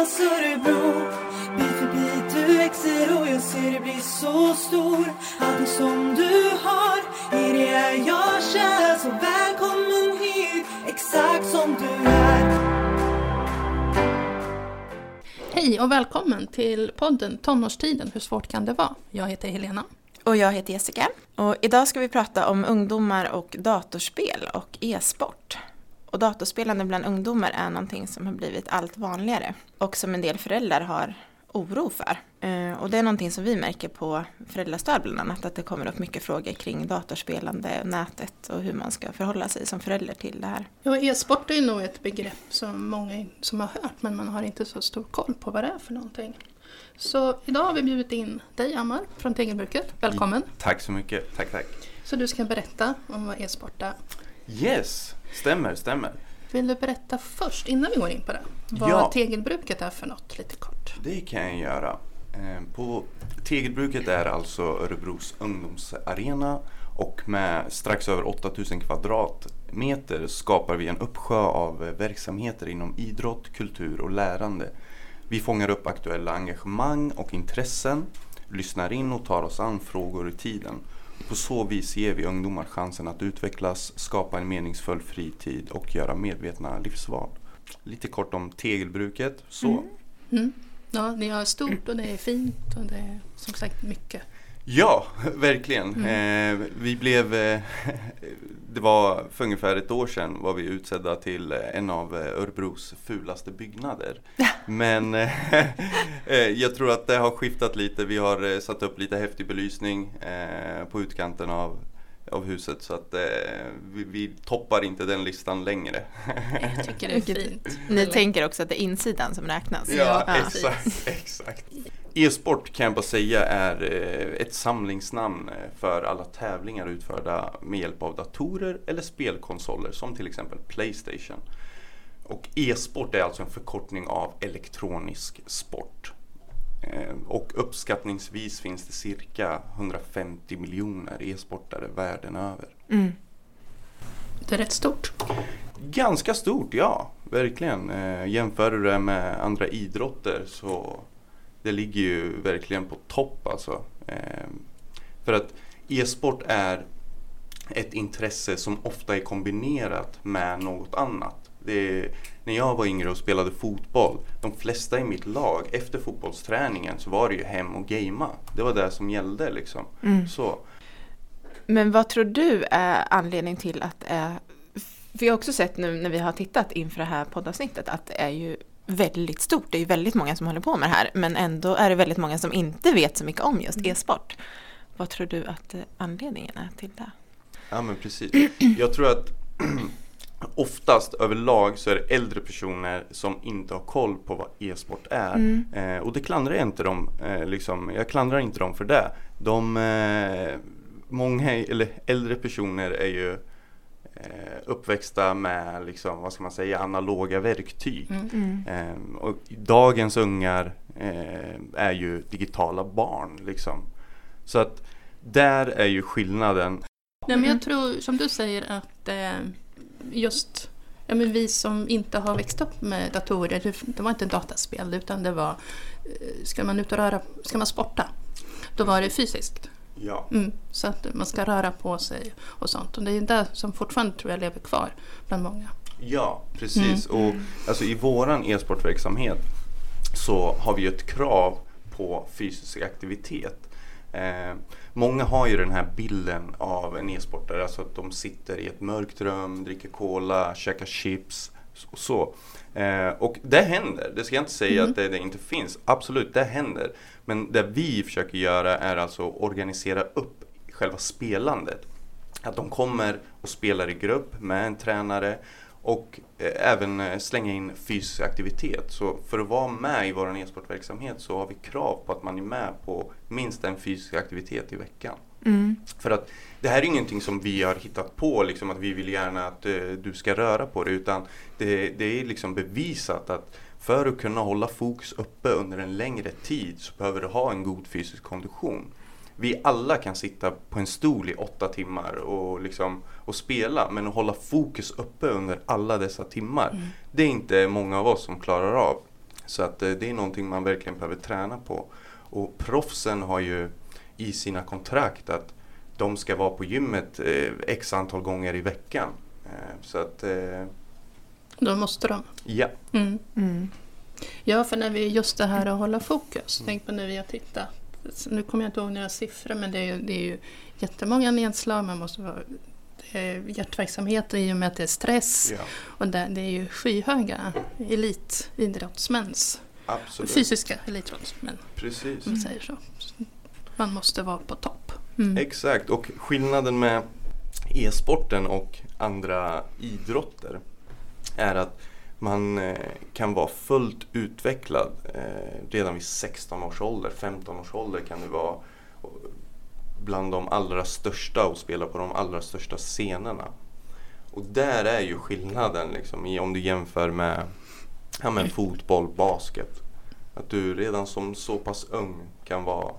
Brynäs, Örebro Bit för bit du växer och jag ser dig bli så stor Allting som du har, i det är jag kär Så välkommen hit, exakt som du är Hej och välkommen till podden Tonårstiden, hur svårt kan det vara? Jag heter Helena. Och jag heter Jessica. Och idag ska vi prata om ungdomar och datorspel och e-sport. Och datorspelande bland ungdomar är någonting som har blivit allt vanligare och som en del föräldrar har oro för. Eh, Och det är någonting som vi märker på föräldrastöd bland annat, att det kommer upp mycket frågor kring datorspelande, nätet och hur man ska förhålla sig som förälder till det här. Ja, e-sport är nog ett begrepp som många som har hört men man har inte så stor koll på vad det är för någonting. Så idag har vi bjudit in dig Ammar från Tegelbruket. Välkommen! Tack så mycket, tack tack. Så du ska berätta om vad e-sport är. Yes, stämmer, stämmer. Vill du berätta först, innan vi går in på det, vad Ja. Tegelbruket är för något lite kort? Det kan jag göra. Eh, På Tegelbruket är alltså Örebros ungdomsarena och med strax över 8000 kvadratmeter skapar vi en uppsjö av verksamheter inom idrott, kultur och lärande. Vi fångar upp aktuella engagemang och intressen, lyssnar in och tar oss an frågor i tiden. På så vis ger vi ungdomar chansen att utvecklas, skapa en meningsfull fritid och göra medvetna livsval. Lite kort om tegelbruket. Så. Mm. mm. Ja, ni har stort och det är fint och det är som sagt mycket. Ja, verkligen. Eh, vi blev, eh, det var för ungefär ett år sedan var vi utsedda till eh, en av eh, Örebros fulaste byggnader. Men eh, eh, jag tror att det har skiftat lite. Vi har eh, satt upp lite häftig belysning eh, på utkanten av, av huset så att eh, vi, vi toppar inte den listan längre. Jag tycker det är fint. Ni Eller- tänker också att det är insidan som räknas? Ja, Ja, exakt, exakt. E-sport kan jag bara säga är eh, ett samlingsnamn eh, för alla tävlingar utförda med hjälp av datorer eller spelkonsoler som till exempel Playstation. Och e-sport är alltså en förkortning av elektronisk sport. Eh, Och uppskattningsvis finns det cirka 150 miljoner e-sportare världen över. Mm. Det är rätt stort. Ganska stort, ja. Verkligen. Jämför du det med andra idrotter så det ligger ju verkligen på topp alltså. Eh, för att e-sport är ett intresse som ofta är kombinerat med något annat. Är, när jag var yngre och spelade fotboll, de flesta i mitt lag, efter fotbollsträningen så var det ju hem och gamea. Det var det som gällde liksom. Mm. Så. Men vad tror du är anledning till att det är... För jag har också sett nu när vi har tittat inför det här poddavsnittet att det är ju väldigt stort. Det är ju väldigt många som håller på med det här. Men ändå är det väldigt många som inte vet så mycket om just e-sport. Vad tror du att eh, anledningen är till det? Ja men precis. Jag tror att oftast överlag så är det äldre personer som inte har koll på vad e-sport är. Mm. Eh, och det klandrar jag inte dem, eh, liksom, jag klandrar inte dem för det. De, eh, många, eller äldre personer är ju eh, uppväxta med, liksom, vad ska man säga, analoga verktyg. Mm. Mm. Eh, och dagens ungar eh, är ju digitala barn liksom. Så att där är ju skillnaden Nej, men Mm. jag tror, som du säger, att eh, just ja, men vi som inte har växt upp med datorer, det, var inte dataspel utan det var, eh, ska man ut och röra, ska man sporta, då var det fysiskt. Ja. Mm, så att man ska röra på sig och sånt. Och det är det som fortfarande tror jag lever kvar bland många. Ja, precis. Och alltså, i våran e-sportverksamhet så har vi ju ett krav på fysisk aktivitet. Eh, många har ju den här bilden av en e-sportare, alltså att de sitter i ett mörkt rum, dricker cola, käkar chips så. Eh, och det händer, det ska jag inte säga att det, det inte finns. Absolut, det händer. Men det vi försöker göra är alltså organisera upp själva spelandet. Att de kommer och spelar i grupp med en tränare och eh, även eh, slänga in fysisk aktivitet. Så för att vara med i vår e-sportverksamhet så har vi krav på att man är med på minst en fysisk aktivitet i veckan. Mm. För att det här är ingenting som vi har hittat på, liksom att vi vill gärna att eh, du ska röra på dig, utan det, det är liksom bevisat att för att kunna hålla fokus uppe under en längre tid så behöver du ha en god fysisk kondition. Vi alla kan sitta på en stol i åtta timmar och, liksom, och spela, men att hålla fokus uppe under alla dessa timmar, det är inte många av oss som klarar av. Så att eh, det är någonting man verkligen behöver träna på. Och proffsen har ju i sina kontrakt att de ska vara på gymmet eh, x antal gånger i veckan. Eh, så att, eh, Då måste de. ja. Mm. Mm. Ja, för när vi just det här att hålla fokus. Tänk på när vi har tittat. Nu kommer jag inte ihåg några siffror men det är ju, det är ju jättemånga nedslag. Man måste vara hjärtverksamhet i och med att det är stress. ja, Och det, det är ju skyhöga elitidrottsmäns, absolut. fysiska elitidrottsmän Precis. om man säger så. Man måste vara på topp. Mm. Exakt, och skillnaden med e-sporten och andra idrotter är att man eh, kan vara fullt utvecklad eh, redan vid 16 års ålder, 15 års ålder kan du vara bland de allra största och spela på de allra största scenerna. Och där är ju skillnaden liksom, i, om du jämför med ja, men fotboll, basket. Att du redan som så pass ung kan vara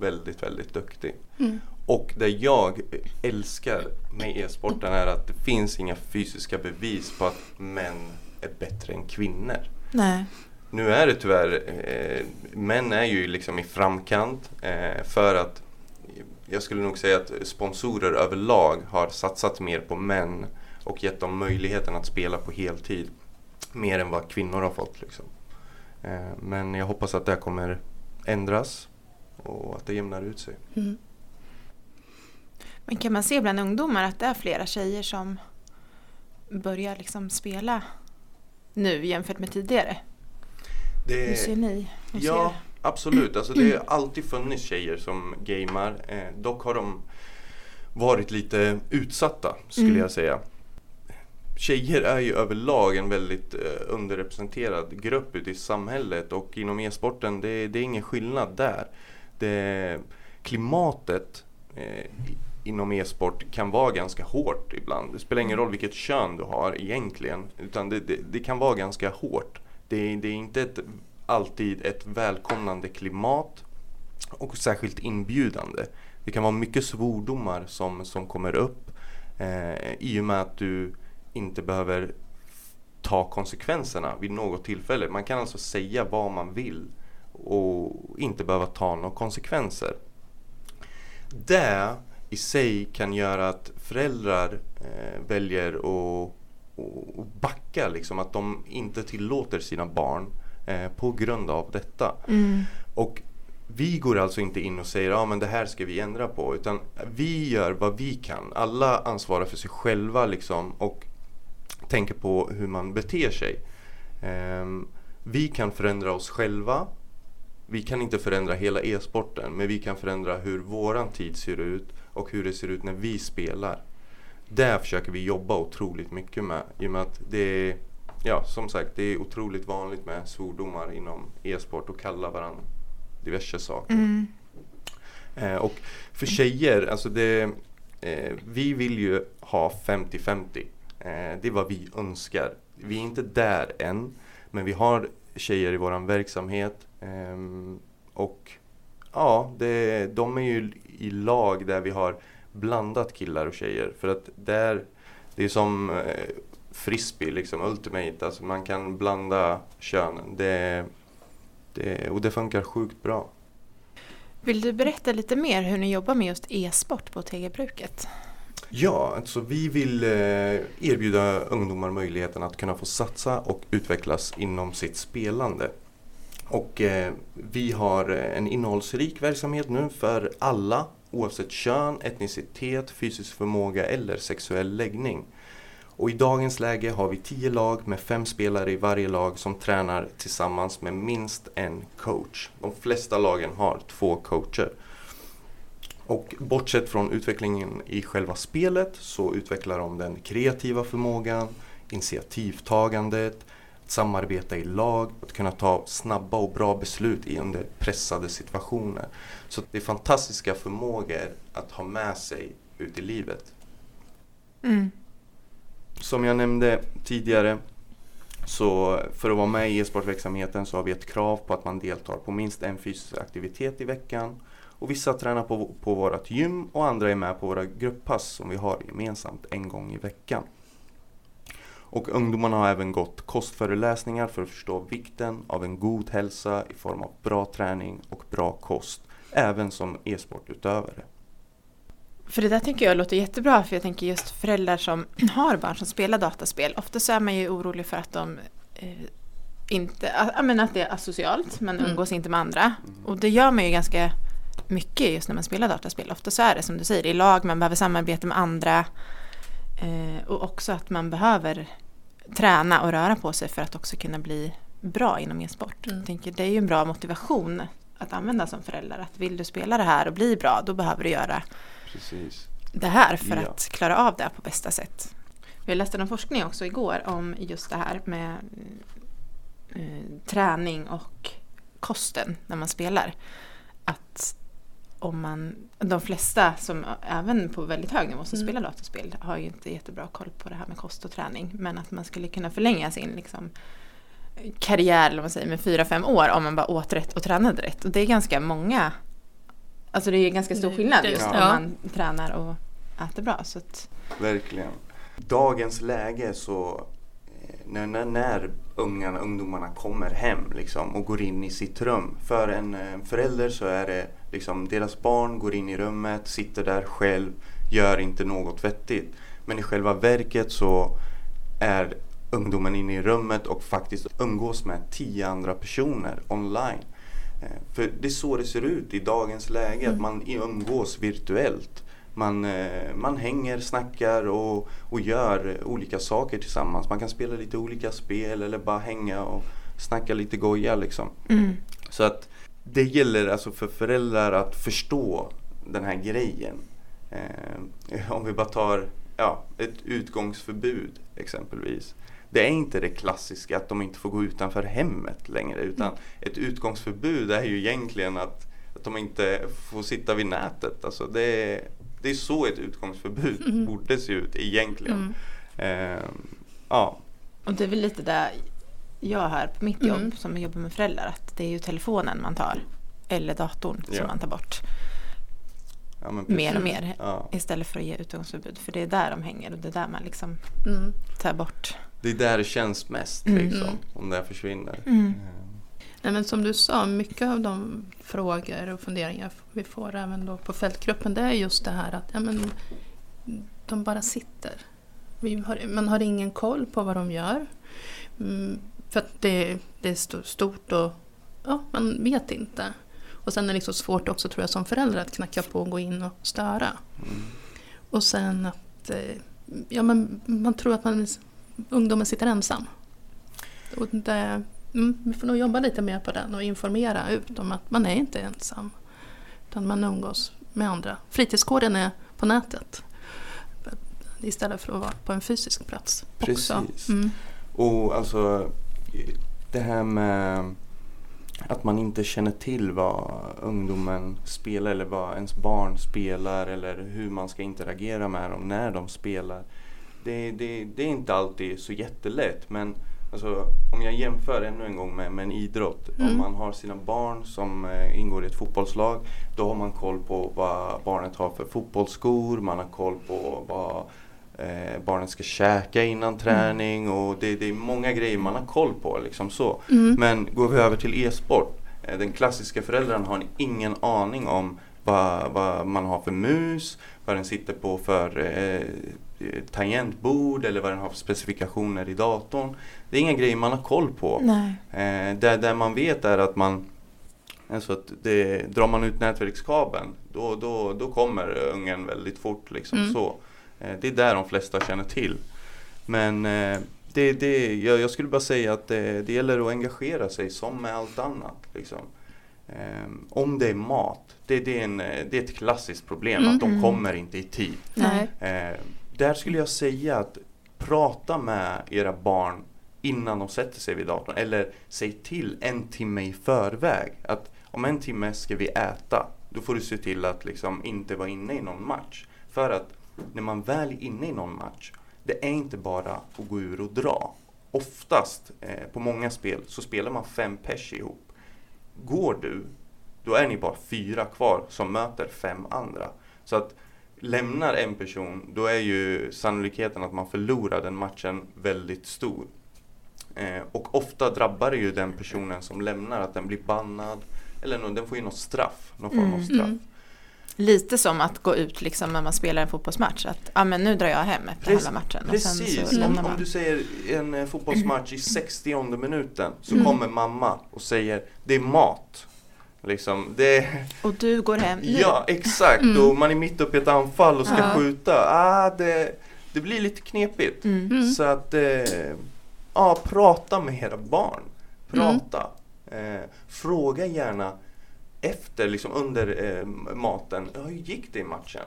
väldigt, väldigt duktig. Mm. Och det jag älskar med e-sporten är att det finns inga fysiska bevis på att män är bättre än kvinnor. Nej. Nu är det tyvärr, eh, män är ju liksom i framkant eh, för att jag skulle nog säga att sponsorer överlag har satsat mer på män och gett dem möjligheten att spela på heltid. Mer än vad kvinnor har fått. Liksom. Eh, men jag hoppas att det här kommer ändras och att det jämnar ut sig. Mm. Men kan man se bland ungdomar att det är flera tjejer som börjar liksom spela nu jämfört med tidigare? Det, Hur ser ni? Hur Ja, ser- absolut. Alltså, det har alltid funnits tjejer som gamar. Eh, dock har de varit lite utsatta skulle Mm. jag säga. Tjejer är ju överlag en väldigt eh, underrepresenterad grupp ute i samhället och inom e-sporten det, det är ingen skillnad där. Det, klimatet eh, inom e-sport kan vara ganska hårt ibland. Det spelar ingen roll vilket kön du har egentligen utan det, det, det kan vara ganska hårt. Det, det är inte ett, alltid ett välkomnande klimat och särskilt inbjudande. Det kan vara mycket svordomar som, som kommer upp eh, i och med att du inte behöver ta konsekvenserna vid något tillfälle. Man kan alltså säga vad man vill och inte behöva ta några konsekvenser. Det i sig kan göra att föräldrar eh, väljer att och backa, liksom, att de inte tillåter sina barn eh, på grund av detta. Mm. Och vi går alltså inte in och säger ja men det här ska vi ändra på utan vi gör vad vi kan. Alla ansvarar för sig själva liksom och tänker på hur man beter sig. Ehm, vi kan förändra oss själva. Vi kan inte förändra hela e-sporten men vi kan förändra hur våran tid ser ut och hur det ser ut när vi spelar. Där försöker vi jobba otroligt mycket med i och med att det är Ja, som sagt, det är otroligt vanligt med svordomar inom e-sport och kalla varandra diverse saker. Mm. Eh, och för tjejer, alltså det, eh, vi vill ju ha 50-50. Eh, det är vad vi önskar. Vi är inte där än, men vi har tjejer i vår verksamhet. Ehm, och ja, det, de är ju i lag där vi har blandat killar och tjejer. För att där, det är som eh, frisbee, liksom ultimate. Alltså man kan blanda könen. Det, det, och det funkar sjukt bra. Vill du berätta lite mer hur ni jobbar med just e-sport på TG-bruket? Ja, alltså vi vill eh, erbjuda ungdomar möjligheten att kunna få satsa och utvecklas inom sitt spelande. Och eh, vi har eh, en innehållsrik verksamhet nu för alla oavsett kön, etnicitet, fysisk förmåga eller sexuell läggning. Och i dagens läge har vi tio lag med fem spelare i varje lag som tränar tillsammans med minst en coach. De flesta lagen har två coacher. Och bortsett från utvecklingen i själva spelet så utvecklar de den kreativa förmågan, initiativtagandet, att samarbeta i lag, att kunna ta snabba och bra beslut i under pressade situationer. Så det är fantastiska förmågor att ha med sig ut i livet. Mm. Som jag nämnde tidigare så för att vara med i e-sportverksamheten så har vi ett krav på att man deltar på minst en fysisk aktivitet i veckan. Och vissa tränar på, på vårt gym och andra är med på våra grupppass som vi har gemensamt en gång i veckan. Och ungdomarna har även gått kostföreläsningar för att förstå vikten av en god hälsa i form av bra träning och bra kost, även som e-sportutövare. För det där tycker jag låter jättebra för jag tänker just föräldrar som har barn som spelar dataspel. Ofta så är man ju orolig för att de eh, inte, menar att det är asocialt, man Mm. umgås inte med andra. Och det gör man ju ganska mycket just när man spelar dataspel. Ofta så är det som du säger, i lag, man behöver samarbeta med andra. Eh, och också att man behöver träna och röra på sig för att också kunna bli bra inom e-sport. Mm. Jag tänker, det är ju en bra motivation att använda som förälder. Att vill du spela det här och bli bra, då behöver du göra Precis. det här för Ja. att klara av det på bästa sätt. Jag läste någon forskning också igår om just det här med eh, träning och kosten när man spelar. Att om man, de flesta som även på väldigt hög nivå som Mm. spelar dataspel har ju inte jättebra koll på det här med kost och träning. Men att man skulle kunna förlänga sin liksom, karriär eller man säger, med fyra fem år om man bara åt rätt och tränade rätt. Och det är ganska många, alltså det är ganska stor Det- skillnad just ja. om man tränar och äter bra. Så att, Verkligen. Dagens läge så eh, när, när, när ungarna, ungdomarna kommer hem liksom, och går in i sitt rum. För en eh, förälder så är det liksom deras barn går in i rummet, sitter där själv, gör inte något vettigt. Men i själva verket så är ungdomen inne i rummet och faktiskt umgås med tio andra personer online. Eh, För det är så det ser ut i dagens läge, att Mm. man umgås virtuellt. Man, eh, man hänger, snackar och, och gör olika saker tillsammans. Man kan spela lite olika spel eller bara hänga och snacka lite goja liksom. mm. Så att det gäller alltså för föräldrar att förstå den här grejen. Eh, om vi bara tar ja, ett utgångsförbud exempelvis. Det är inte det klassiska att de inte får gå utanför hemmet längre utan ett utgångsförbud är ju egentligen att, att de inte får sitta vid nätet. Alltså det, det är så ett utgångsförbud Mm. borde se ut egentligen. Mm. Eh, ja, Och det är väl lite där jag hör på mitt jobb Mm. som jobbar med föräldrar att det är ju telefonen man tar eller datorn Ja. som man tar bort ja, men mer och mer Ja. istället för att ge utgångsförbud för det är där de hänger och det är där man liksom Mm. tar bort. Det är där det känns mest Mm. liksom, Mm. om det här försvinner. Nej, men som du sa, mycket av de frågor och funderingar vi får även då på fältgruppen det är just det här att ja, men, de bara sitter. Har, man har ingen koll på vad de gör. Mm, för att det, det är sto- stort och ja, man vet inte. Och sen är det liksom svårt också tror jag som förälder att knacka på och gå in och störa. Mm. Och sen att eh, ja, men man tror att man, ungdomen sitter ensam. Och det, mm, vi får nog jobba lite mer på den och informera ut om att man är inte ensam. Utan man umgås med andra. Fritidsgården är på nätet. Istället för att vara på en fysisk plats. Också. Precis. Mm. Och alltså det här med att man inte känner till vad ungdomen spelar eller vad ens barn spelar eller hur man ska interagera med dem när de spelar. Det, det, det är inte alltid så jättelätt men alltså, om jag jämför ännu en gång med, med en idrott. Om Mm. man har sina barn som eh, ingår i ett fotbollslag då har man koll på vad barnet har för fotbollsskor, man har koll på vad eh, barnet ska käka innan träning och det, det är många grejer man har koll på. Liksom så. Mm. Men går vi över till e-sport, eh, den klassiska föräldern har ingen aning om vad, vad man har för mus, vad den sitter på för eh, tangentbord eller vad den har för specifikationer i datorn. Det är inga grejer man har koll på. Nej. Eh, där, där man vet är att man Alltså att det, drar man ut nätverkskabeln då, då, då kommer ungen väldigt fort. Liksom Mm. så. Eh, det är där de flesta känner till. Men eh, det, det, jag, jag skulle bara säga att det, det gäller att engagera sig som med allt annat. Liksom. Eh, om det är mat, det, det, är en, eh, det är ett klassiskt problem att de Mm. kommer inte i tid. Nej. Där skulle jag säga att prata med era barn innan de sätter sig vid datorn. Eller säg till en timme i förväg att om en timme ska vi äta. Då får du se till att liksom inte vara inne i någon match. För att när man väl är inne i någon match, det är inte bara att gå ur och dra. Oftast, eh, på många spel, så spelar man fem pers ihop. Går du, då är ni bara fyra kvar som möter fem andra. Så att lämnar en person, då är ju sannolikheten att man förlorar den matchen väldigt stor. Eh, och ofta drabbar det ju den personen som lämnar, att den blir bannad. Eller den får ju något straff, någon form av Mm. straff. Mm. Lite som att gå ut liksom när man spelar en fotbollsmatch. Att ah, men nu drar jag hem efter Precis- halva matchen. Precis, så om, om du säger en eh, fotbollsmatch i 60 minuten så Mm. kommer mamma och säger det är mat. Liksom, det, Och du går hem nu. ja exakt, Mm. och man är mitt uppe i ett anfall och ska Ja. skjuta. Ah, det, det blir lite knepigt. Mm. Mm. Så att, eh, ja, prata med era barn. Prata. Eh, fråga gärna efter, liksom under eh, maten, hur gick det i matchen?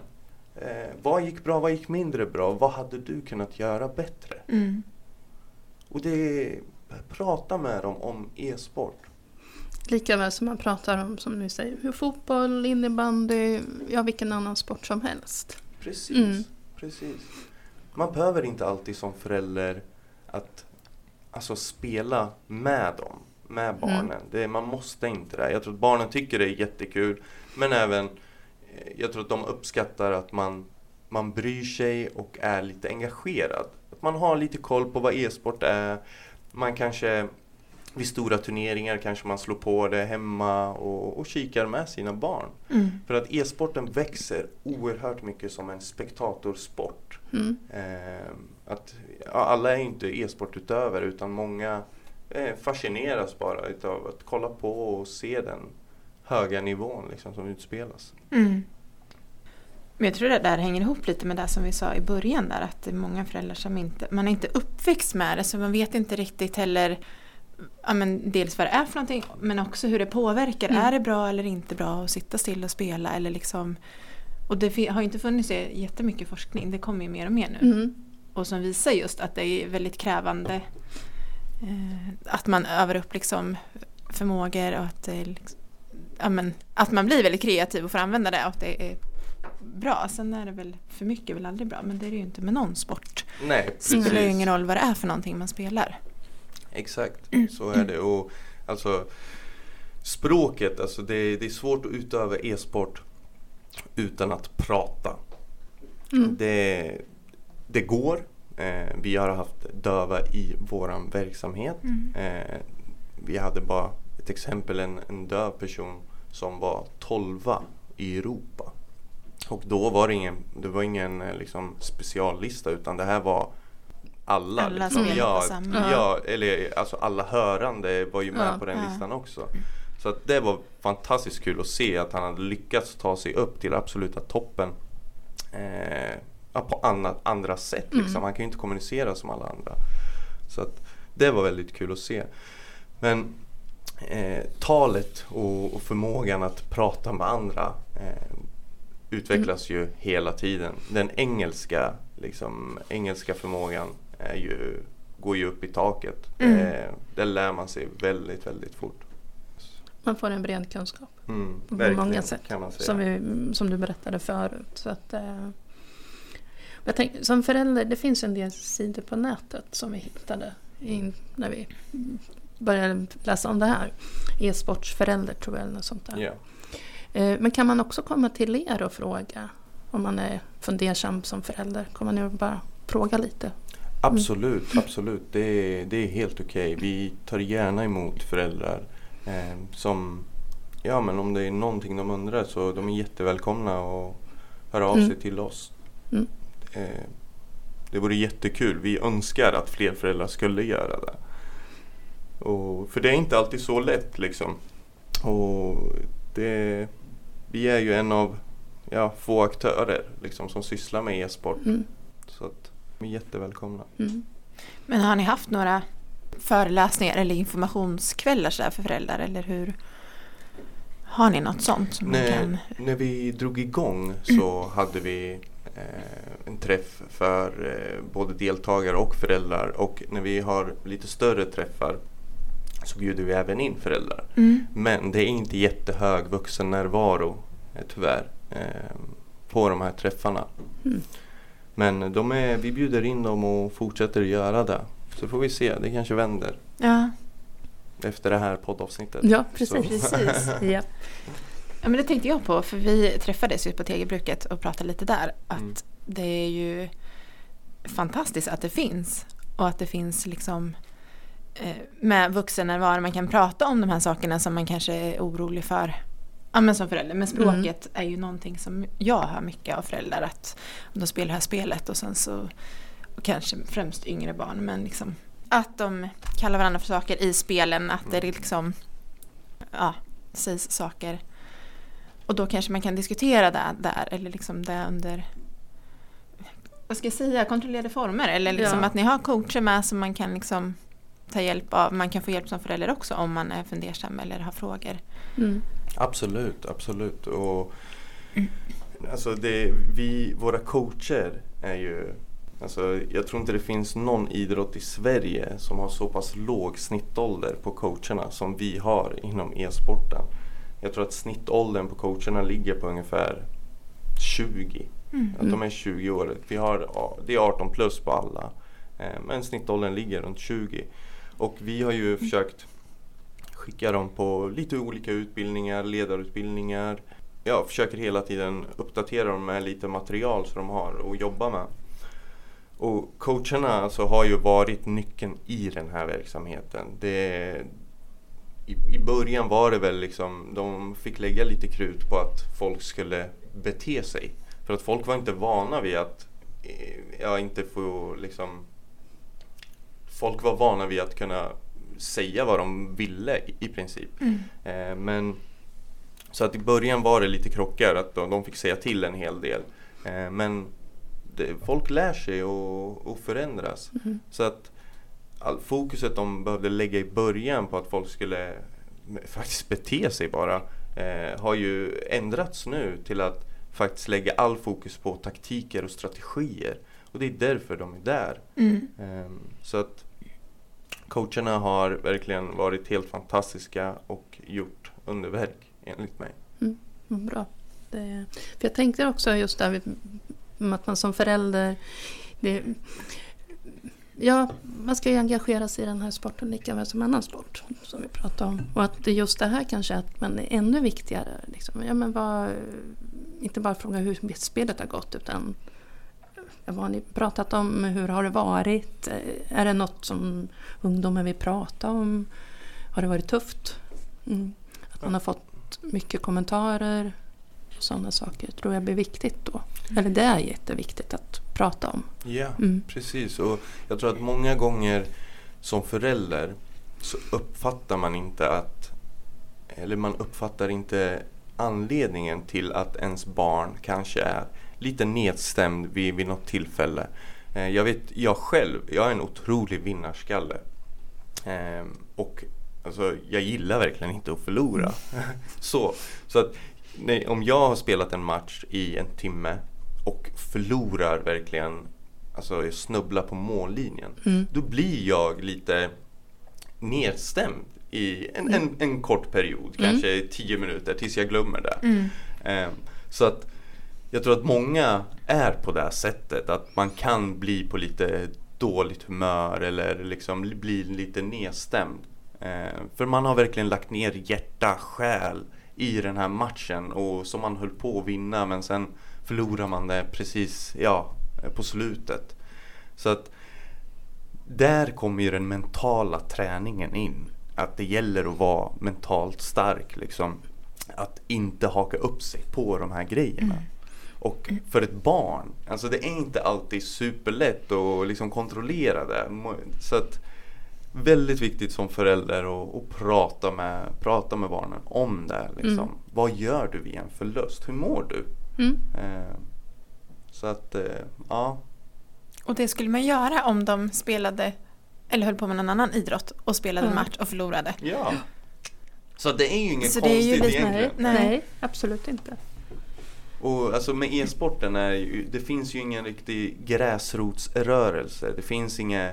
Eh, vad gick bra, vad gick mindre bra? Vad hade du kunnat göra bättre? Mm. Och det prata med dem om e-sport. Lika väl som man pratar om, som ni säger, hur fotboll, innebandy, ja vilken annan sport som helst. Precis, Mm. precis. Man behöver inte alltid som förälder att alltså, spela med dem, med barnen. Det, man måste inte det. Jag tror att barnen tycker det är jättekul. Men även, eh, jag tror att de uppskattar att man, man bryr sig och är lite engagerad. Att man har lite koll på vad e-sport är. Man kanske vid stora turneringar kanske man slår på det hemma och, och kikar med sina barn. Mm. För att e-sporten växer oerhört mycket som en spektatorsport. Mm. Eh, att, ja, alla är inte e-sportutövare utan många eh, fascineras bara utav att kolla på och se den höga nivån liksom, som utspelas. Mm. Men jag tror det där hänger ihop lite med det som vi sa i början där att det är många föräldrar som inte, man är inte uppväxt med det så man vet inte riktigt heller ja, men dels vad det är för någonting men också hur det påverkar. Mm. Är det bra eller inte bra att sitta still och spela eller liksom och det har ju inte funnits jättemycket forskning, det kommer ju mer och mer nu. Mm. Och som visar just att det är väldigt krävande eh, att man övar upp liksom förmågor och att, det är liksom, ja, men, att man blir väldigt kreativ och får använda det och att det är bra. Sen är det väl för mycket väl aldrig bra men det är det ju inte med någon sport. Nej, Det precis. spelar ju ingen roll vad det är för någonting man spelar. Exakt, så är det. Och alltså språket, alltså det, det är svårt att utöva e-sport utan att prata. Mm. Det, det går. Eh, vi har haft döva i våran verksamhet. Eh, vi hade bara ett exempel, en, en döv person som var 12 i Europa. Och då var det ingen, det var ingen eh, liksom, speciallista utan det här var alla. Alla liksom. spelade ja, på samma. ja, eller alltså alla hörande var ju med Ja. på den Ja. listan också. Så att det var fantastiskt kul att se att han hade lyckats ta sig upp till absoluta toppen eh, på annat, andra sätt. Liksom. Mm. Han kan ju inte kommunicera som alla andra. Så att det var väldigt kul att se. Men eh, talet och, och förmågan att prata med andra eh, utvecklas ju hela tiden. Den engelska, liksom, engelska förmågan är ju, går ju upp i taket. Mm. Eh, det lär man sig väldigt, väldigt fort. Man får en bred kunskap Mm, på många sätt. Som, vi, som du berättade förut. Så att, eh, jag tänk, som förälder, det finns en del sidor på nätet som vi hittade in, när vi började läsa om det här. E-sportsförälder tror jag eller något sånt där. Eh, Men kan man också komma till er och fråga om man är fundersam som förälder? Kommer ni och bara fråga lite? Absolut, absolut. Det är, det är helt okej. Vi tar gärna emot föräldrar eh, som, ja men om det är någonting de undrar så de är jättevälkomna att höra av Mm. sig till oss. Mm. Eh, det vore jättekul. Vi önskar att fler föräldrar skulle göra det. Och, för det är inte alltid så lätt liksom. Och det, vi är ju en av ja, få aktörer liksom, som sysslar med e-sport. Mm. Så att de är jättevälkomna. Mm. Men har ni haft några föreläsningar eller informationskvällar så här för föräldrar eller hur? Har ni något sånt som När, kan? när vi drog igång så hade vi eh, en träff för eh, både deltagare och föräldrar och när vi har lite större träffar så bjuder vi även in föräldrar. Mm. Men det är inte jättehög vuxennärvaro eh, tyvärr eh, på de här träffarna. Mm. Men de är, vi bjuder in dem och fortsätter göra det. Så får vi se, det kanske vänder Ja, efter det här poddavsnittet. Ja, Så- precis. precis. Ja. Ja, men det tänkte jag på, för vi träffades ju på Tegelbruket och pratade lite där. Att Mm. det är ju fantastiskt att det finns. Och att det finns liksom eh, med vuxennärvaro, man kan prata om de här sakerna som man kanske är orolig för. Ja men som förälder, men språket är ju någonting som jag hör mycket av föräldrar att de spelar det här spelet och sen så och kanske främst yngre barn men liksom att de kallar varandra för saker i spelen, att det liksom ja, sägs saker och då kanske man kan diskutera det där eller liksom det under vad ska jag säga, kontrollerade former eller liksom Ja. att ni har coacher med som man kan liksom ta hjälp av. Man kan få hjälp som förälder också om man är fundersam eller har frågor. Mm. Absolut, absolut. Och, alltså det, vi, våra coacher är ju Alltså, jag tror inte det finns någon idrott i Sverige som har så pass låg snittålder på coacherna som vi har inom e-sporten. Jag tror att snittåldern på coacherna ligger på ungefär 20. Att de är 20 år. Vi har, det är 18 plus på alla. Eh, Men snittåldern ligger runt 20. Och vi har ju försökt skicka dem på lite olika utbildningar, ledarutbildningar. Jag försöker hela tiden uppdatera dem med lite material som de har att jobba med. Och coacherna alltså har ju varit nyckeln i den här verksamheten. Det, i, I början var det väl liksom, de fick lägga lite krut på att folk skulle bete sig. För att folk var inte vana vid att eh, ja, inte få liksom Folk var vana vid att kunna säga vad de ville i, i princip. Eh, men så att i början var det lite krockar att de, de fick säga till en hel del. Eh, men det, folk lär sig och, och förändras. Så att all, fokuset de behövde lägga i början på att folk skulle faktiskt bete sig bara eh, har ju ändrats nu till att faktiskt lägga all fokus på taktiker och strategier. Och det är därför de är där. Ehm, så att coacherna har verkligen varit helt fantastiska och gjort underverk enligt mig. Mm, bra. Det, för jag tänkte också just där att man som förälder det, Ja, man ska ju engagera sig i den här sporten lika väl som annan sport som vi pratade om. Och att det just det här kanske att man är ännu viktigare. Liksom. Ja, men vad, inte bara fråga hur spelet har gått utan vad har ni pratat om? Hur har det varit? Är det något som ungdomen vill prata om? Har det varit tufft? Mm. Att man har fått mycket kommentarer och sådana saker tror jag blir viktigt då. Eller det är jätteviktigt att prata om. Ja, Mm. precis. Och jag tror att många gånger som förälder så uppfattar man inte att eller man uppfattar inte anledningen till att ens barn kanske är lite nedstämd vid, vid något tillfälle. Eh, Jag vet, jag själv, jag är en otrolig vinnarskalle. Eh, och alltså, jag gillar verkligen inte att förlora. så, så att nej, om jag har spelat en match i en timme och förlorar verkligen, alltså jag snubblar på mållinjen. Mm. Då blir jag lite nedstämd i en, en, en kort period, kanske 10 minuter tills jag glömmer det. Ehm, så att jag tror att många är på det här sättet, att man kan bli på lite dåligt humör eller liksom bli lite nedstämd. Eh, för man har verkligen lagt ner hjärta, själ i den här matchen och som man höll på att vinna men sen förlorar man det precis ja, på slutet. Så att där kommer ju den mentala träningen in. Att det gäller att vara mentalt stark. Liksom. Att inte haka upp sig på de här grejerna. Mm. Och för ett barn, alltså det är inte alltid superlätt att liksom kontrollera det. Så att väldigt viktigt som förälder att, att prata, med, prata med barnen om det. Liksom. Vad gör du vid en förlust? Hur mår du? Mm. Eh, så att, eh, ja. Och det skulle man göra om de spelade eller höll på med någon annan idrott och spelade en Ja. match och förlorade. ja. Så det är ju inget Så det är ju konstigt egentligen. Nej. nej, absolut inte. Och alltså med e-sporten är det finns ju ingen riktig gräsrotsrörelse. Det finns inga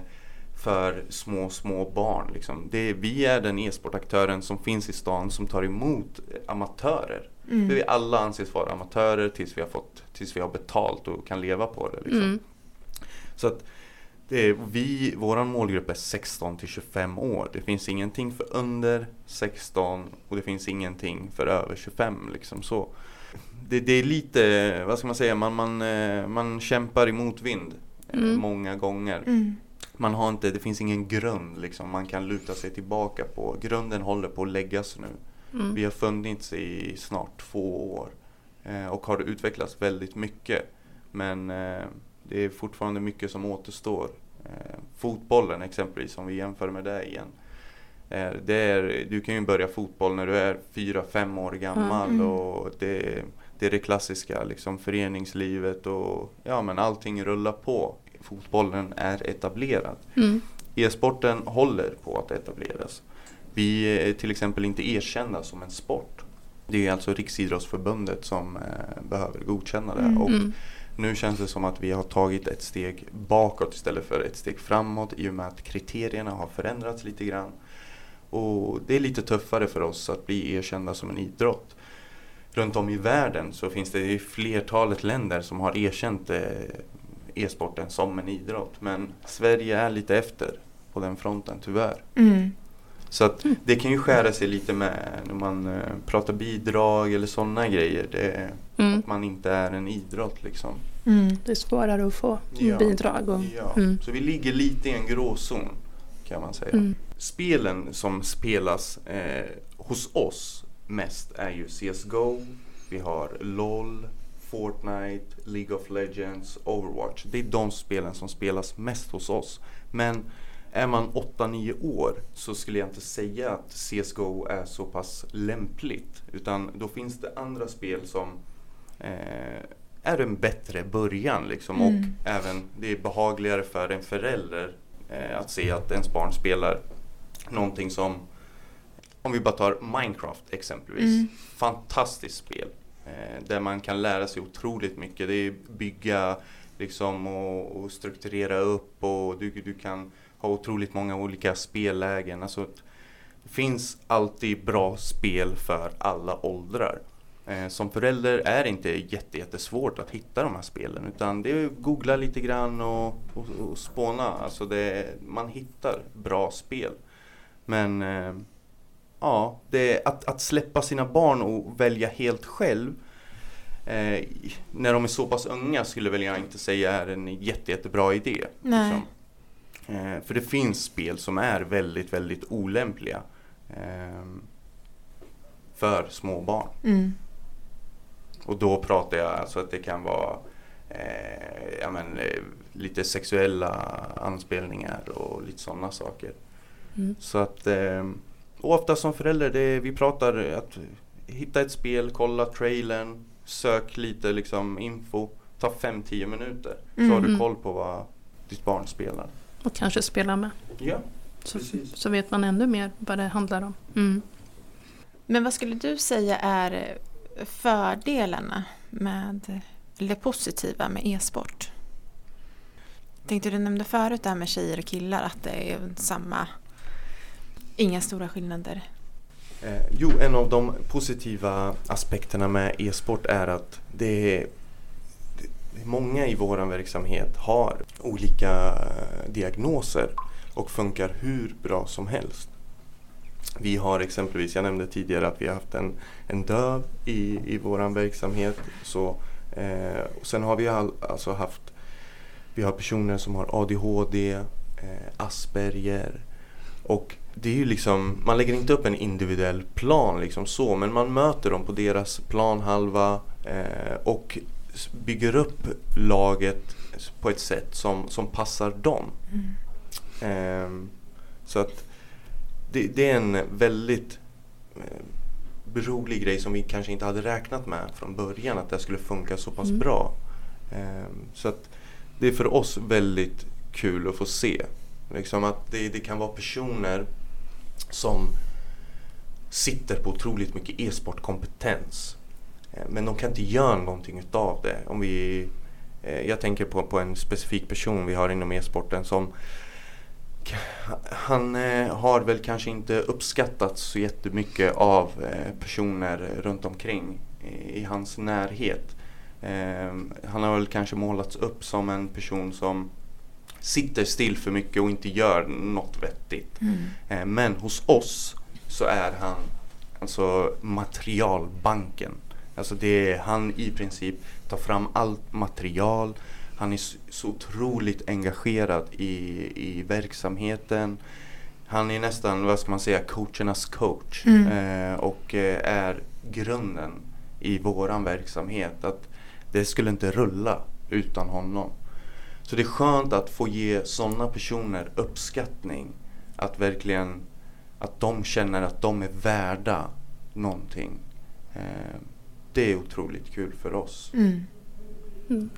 för små, små barn. Liksom. Det är, vi är den e-sportaktören som finns i stan som tar emot amatörer. Mm. För vi alla anses vara amatörer tills vi har, fått, tills vi har betalt och kan leva på det. Liksom. Mm. Så att Det är, vi, våran målgrupp är 16 till 25 år. Det finns ingenting för under 16 och det finns ingenting för över 25 liksom så. Det, det är lite, vad ska man säga, man, man, eh, man kämpar i motvind eh, Mm. många gånger. Mm. Man har inte, det finns ingen grund liksom man kan luta sig tillbaka på. Grunden håller på att läggas nu. Mm. Vi har funnits i snart två år eh, och har utvecklats väldigt mycket. Men det är fortfarande mycket som återstår. Fotbollen exempelvis, om vi jämför med det igen. Eh, det är, du kan ju börja fotboll när du är fyra fem år gammal Mm. och det, det är det klassiska, liksom föreningslivet och ja men allting rullar på. Fotbollen är etablerad. Mm. E-sporten håller på att etableras. Vi är till exempel inte erkända som en sport. Det är alltså Riksidrottsförbundet som eh, behöver godkänna det. Mm. Och Mm. nu känns det som att vi har tagit ett steg bakåt istället för ett steg framåt i och med att kriterierna har förändrats lite grann. Och det är lite tuffare för oss att bli erkända som en idrott. Runt om i världen så finns det i flertalet länder som har erkänt eh, e-sporten som en idrott. Men Sverige är lite efter på den fronten tyvärr. Mm. Så att det kan ju skära sig lite med när man eh, pratar bidrag eller sådana grejer. Det, Mm. Att man inte är en idrott liksom. Mm. Det är svårare att få Ja. bidrag. Och, Ja. mm. Så vi ligger lite i en gråzon kan man säga. Spelen som spelas eh, hos oss mest är ju CSGO, vi har LOL, Fortnite, League of Legends, Overwatch. Det är de spelen som spelas mest hos oss. Men är man 8-9 år så skulle jag inte säga att CSGO är så pass lämpligt. Utan då finns det andra spel som eh, är en bättre början liksom. Mm. Och även det är behagligare för en förälder eh, att se att ens barn spelar någonting som om vi bara tar Minecraft exempelvis. Mm. Fantastiskt spel. Eh, där man kan lära sig otroligt mycket. Det är bygga liksom och, och strukturera upp och du, du kan ha otroligt många olika spellägen. Alltså, det finns alltid bra spel för alla åldrar. Eh, som förälder är det inte jätte, jättesvårt att hitta de här spelen utan det är att googla lite grann och, och, och spåna. Alltså det, man hittar bra spel. Men eh, ja, det, att, att släppa sina barn och välja helt själv eh, när de är så pass unga skulle väl jag inte säga är en jätte, jättebra idé. Liksom. Eh, för det finns spel som är väldigt, väldigt olämpliga eh, för små barn. Mm. Och då pratar jag alltså att det kan vara eh, ja, men, eh, lite sexuella anspelningar och lite sådana saker. Mm. Så att, eh, ofta som förälder, det, vi pratar att hitta ett spel, kolla trailern, sök lite liksom info, ta 5-10 minuter. Så har du Mm. koll på vad ditt barn spelar. Och kanske spela med. Ja, Så, Precis. så vet man ännu mer vad det handlar om. Mm. Men vad skulle du säga är fördelarna med, eller det positiva med e-sport? Tänkte du nämnde förut det här med tjejer och killar, att det är samma, inga stora skillnader. Eh, jo, en av de positiva aspekterna med e-sport är att det är, det många i vår verksamhet har olika eh, diagnoser och funkar hur bra som helst. Vi har exempelvis, jag nämnde tidigare att vi har haft en, en döv i, i vår verksamhet. Så, eh, och sen har vi all, alltså haft vi har personer som har ADHD, eh, Asperger och det är ju liksom, man lägger inte upp en individuell plan liksom så, men man möter dem på deras planhalva eh, och bygger upp laget på ett sätt som, som passar dem. Ehm, så att det, det är en väldigt eh, rolig grej som vi kanske inte hade räknat med från början, att det skulle funka så pass Mm. bra. Ehm, så att det är för oss väldigt kul att få se. Liksom att det, det kan vara personer som sitter på otroligt mycket e-sportkompetens. Eh, men de kan inte göra någonting utav det. Om vi, eh, jag tänker på, på en specifik person vi har inom e-sporten som han eh, har väl kanske inte uppskattats så jättemycket av personer runt omkring i, hans närhet. Han har väl kanske målats upp som en person som sitter still för mycket och inte gör något vettigt. Mm. Eh, men hos oss så är han alltså materialbanken. Alltså det är han i princip tar fram allt material. Han är så, otroligt engagerad i, i verksamheten. Han är nästan, vad ska man säga, coachernas coach. Mm. Eh, och eh, är grunden i våran verksamhet. Att det skulle inte rulla utan honom. Så det är skönt att få ge sådana personer uppskattning. Att verkligen, att de känner att de är värda någonting. Eh, det är otroligt kul för oss. Mm.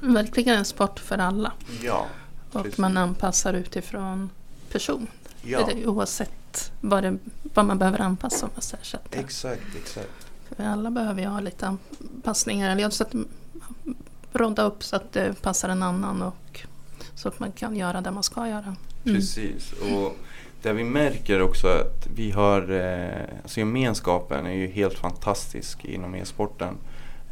Verkligen en sport för alla. Ja, Och Precis. man anpassar utifrån person. ja Eller Oavsett vad, det, vad man behöver anpassa om man att- exakt, exakt. För alla behöver ju ha lite anpassningar. Eller så att ronda upp så att det passar en annan och så att man kan göra det man ska göra. Mm. Precis. Och där vi märker också att vi har, eh, alltså gemenskapen är ju helt fantastisk inom e-sporten.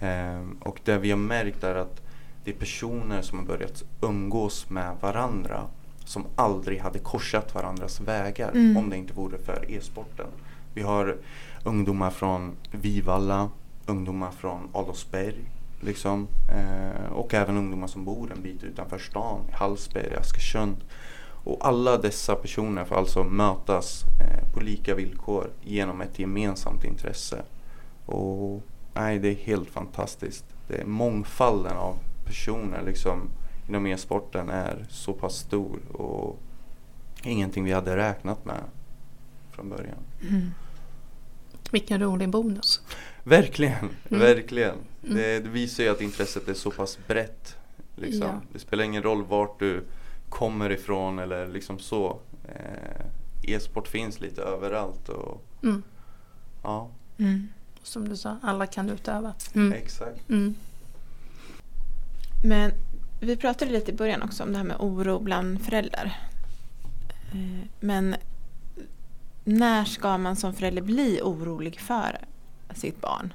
Eh, och det vi har märkt är att det är personer som har börjat umgås med varandra som aldrig hade korsat varandras vägar Mm. om det inte vore för e-sporten. Vi har ungdomar från Vivalla, ungdomar från Adolfsberg liksom, eh, och även ungdomar som bor en bit utanför stan, i Hallsberg, Askersund. Och alla dessa personer får alltså mötas eh, på lika villkor genom ett gemensamt intresse. Och nej, det är helt fantastiskt. Det är mångfalden av personer liksom inom e-sporten är så pass stor och ingenting vi hade räknat med från början. Mm. Vilken rolig bonus. Verkligen, Mm. verkligen. Mm. Det, det visar ju att intresset är så pass brett. Liksom. Ja. Det spelar ingen roll vart du kommer ifrån eller liksom så. Eh, e-sport finns lite överallt och Mm. ja, Mm. Som du sa, alla kan utöva. Mm. exakt. Mm. Men vi pratade lite i början också om det här med oro bland föräldrar. Eh, Men när ska man som förälder bli orolig för sitt barn?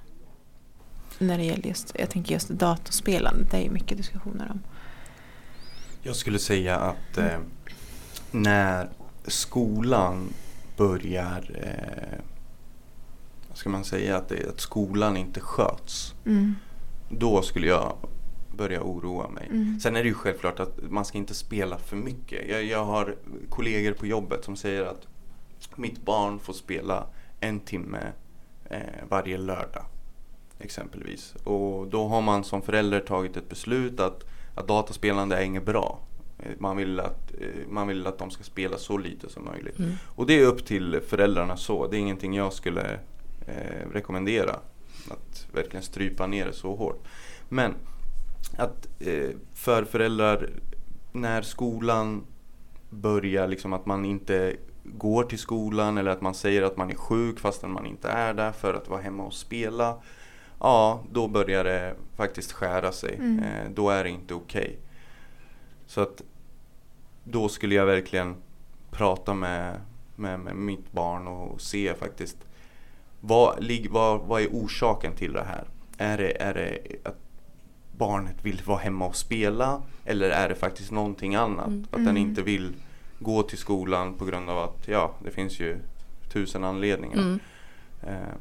När det gäller just, jag tänker just datorspelande, det är ju mycket diskussioner om. Jag skulle säga att eh, när skolan börjar, eh, vad ska man säga, att, det, att skolan inte sköts. Mm. Då skulle jag börja oroa mig. Mm. Sen är det ju självklart att man ska inte spela för mycket. Jag, jag har kollegor på jobbet som säger att mitt barn får spela en timme varje lördag. Exempelvis. Och då har man som förälder tagit ett beslut att, att dataspelande är inget bra. Eh, Man vill, att, eh, man vill att de ska spela så lite som möjligt. Mm. Och det är upp till föräldrarna så. Det är ingenting jag skulle eh, rekommendera. Att verkligen strypa ner det så hårt. Men att eh, för föräldrar när skolan börjar liksom att man inte går till skolan eller att man säger att man är sjuk fastän man inte är där för att vara hemma och spela. Ja, då börjar det faktiskt skära sig. Mm. Eh, då är det inte okej. Så att då skulle jag verkligen prata med, med, med mitt barn och se faktiskt vad, vad, vad är orsaken till det här? Är det, är det att barnet vill vara hemma och spela eller är det faktiskt någonting annat? Mm. Att den Mm. inte vill gå till skolan på grund av att ja, det finns ju tusen anledningar. Mm. Eh,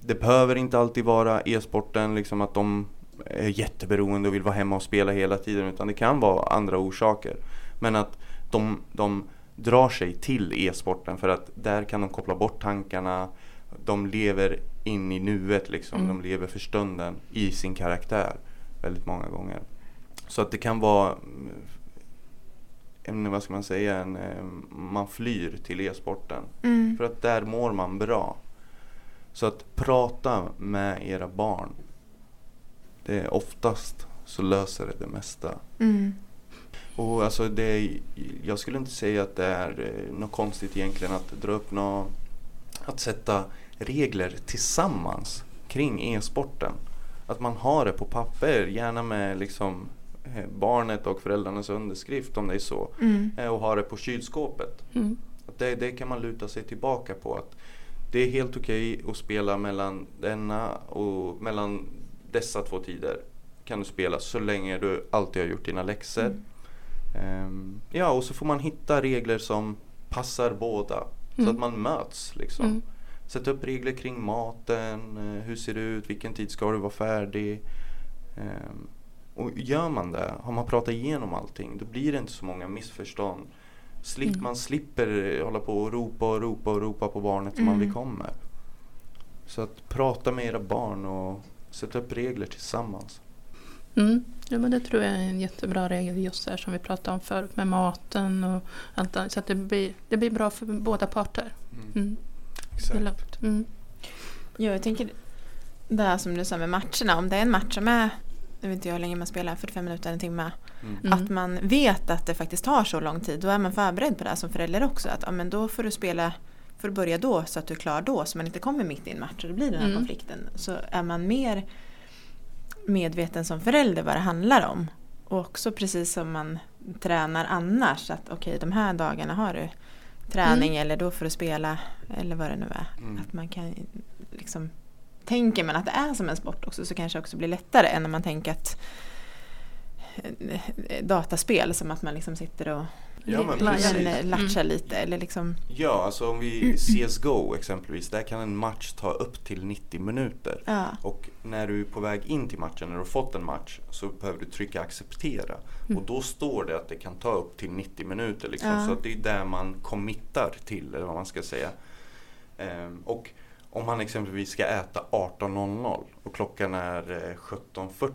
Det behöver inte alltid vara e-sporten, liksom att de är jätteberoende och vill vara hemma och spela hela tiden. Utan det kan vara andra orsaker. Men att de, de drar sig till e-sporten för att där kan de koppla bort tankarna. De lever in i nuet liksom. Mm. De lever för stunden i sin karaktär väldigt många gånger. Så att det kan vara en, vad ska man säga, en, eh, man flyr till e-sporten. Mm. För att där mår man bra. Så att prata med era barn. Det är oftast så löser det det mesta. Mm. Och alltså det är, jag skulle inte säga att det är eh, något konstigt egentligen att dra upp något, att sätta regler tillsammans kring e-sporten. Att man har det på papper, gärna med liksom barnet och föräldrarnas underskrift om det är så. Mm. Eh, Och ha det på kylskåpet. Mm. Det, det kan man luta sig tillbaka på. Att det är helt okej att spela mellan denna och mellan dessa två tider. Kan du spela så länge du alltid har gjort dina läxor. Mm. Ehm, ja, och så får man hitta regler som passar båda. Så Mm. att man möts liksom. Mm. Sätta upp regler kring maten, eh, hur ser det ut, vilken tid ska du vara färdig. Ehm, och gör man det, har man pratat igenom allting, då blir det inte så många missförstånd. Slipp, Mm. Man slipper hålla på och ropa och ropa och ropa på barnet som man Mm. blir kommer. Så att prata med era barn och sätta upp regler tillsammans. Mm. Ja, men det tror jag är en jättebra regel just där som vi pratade om förut med maten och allt annat. Så att det blir, det blir bra för båda parter. Mm. Det är lugnt. Mm. Ja, jag tänker det här som du sa med matcherna. Om det är en match som är, jag vet inte hur länge man spelar, 45 minuter, en timme. Mm. Mm. Att man vet att det faktiskt tar så lång tid. Då är man förberedd på det här som förälder också. Att ja, men då får du spela, får du börja då så att du är klar då. Så man inte kommer mitt i en match och det blir den här Mm. konflikten. Så är man mer medveten som förälder vad det handlar om. Och också precis som man tränar annars. Att okej, de här dagarna har du träning eller då får du spela eller vad det nu är. Mm. Att man kan liksom Tänker man att det är som en sport också så kanske det också blir lättare än när man tänker att eh, dataspel som att man liksom sitter och Ja, men, latchar Mm. lite eller liksom Ja, alltså om vi CSGO exempelvis, där kan en match ta upp till 90 minuter. ja. Och när du är på väg in till matchen, när du har fått en match, så behöver du trycka acceptera. Mm. Och då står det att det kan ta upp till 90 minuter. Liksom. Ja. Så att det är där man committar till, eller vad man ska säga. Ehm, och om man exempelvis ska äta 18.00 och klockan är eh, 17.40.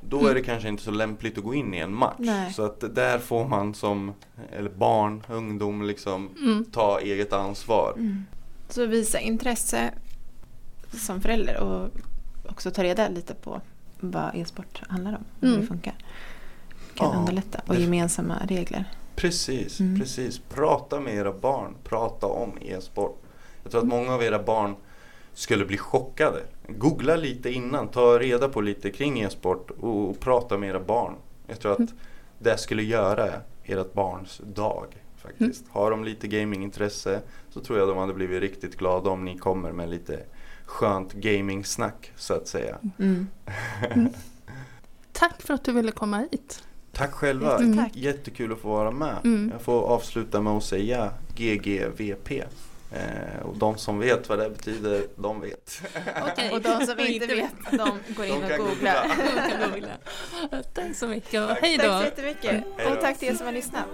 Då Mm. är det kanske inte så lämpligt att gå in i en match. Nej. Så att där får man som eller barn, ungdom liksom Mm. ta eget ansvar. Mm. Så visa intresse som förälder och också ta reda lite på vad e-sport handlar om. Hur Mm. det funkar. Kan Ja, underlätta. Och gemensamma regler. Precis, Mm. precis. Prata med era barn. Prata om e-sport. Jag tror att många av era barn skulle bli chockade. Googla lite innan, ta reda på lite kring e-sport och, och prata med era barn. Jag tror att Mm. det skulle göra ert barns dag faktiskt. Mm. Har de lite gamingintresse så tror jag de hade blivit riktigt glada om ni kommer med lite skönt gaming-snack så att säga. Mm. Tack för att du ville komma hit. Tack själva, Jättetack. jättekul att få vara med. Mm. Jag får avsluta med att säga GGVP. Eh, och de som vet vad det betyder, de vet. Okej. Och de som inte vet, de går in De och googlar. googla. Tack så mycket och Tack. hej Tack då. så jättemycket. Hej då. Och tack till er som har lyssnat.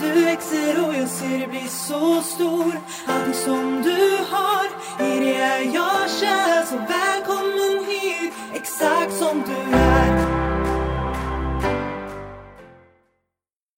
Du växer och jag ser dig bli så stor Allting som du har, i det är jag kär Så välkommen hit, exakt som du är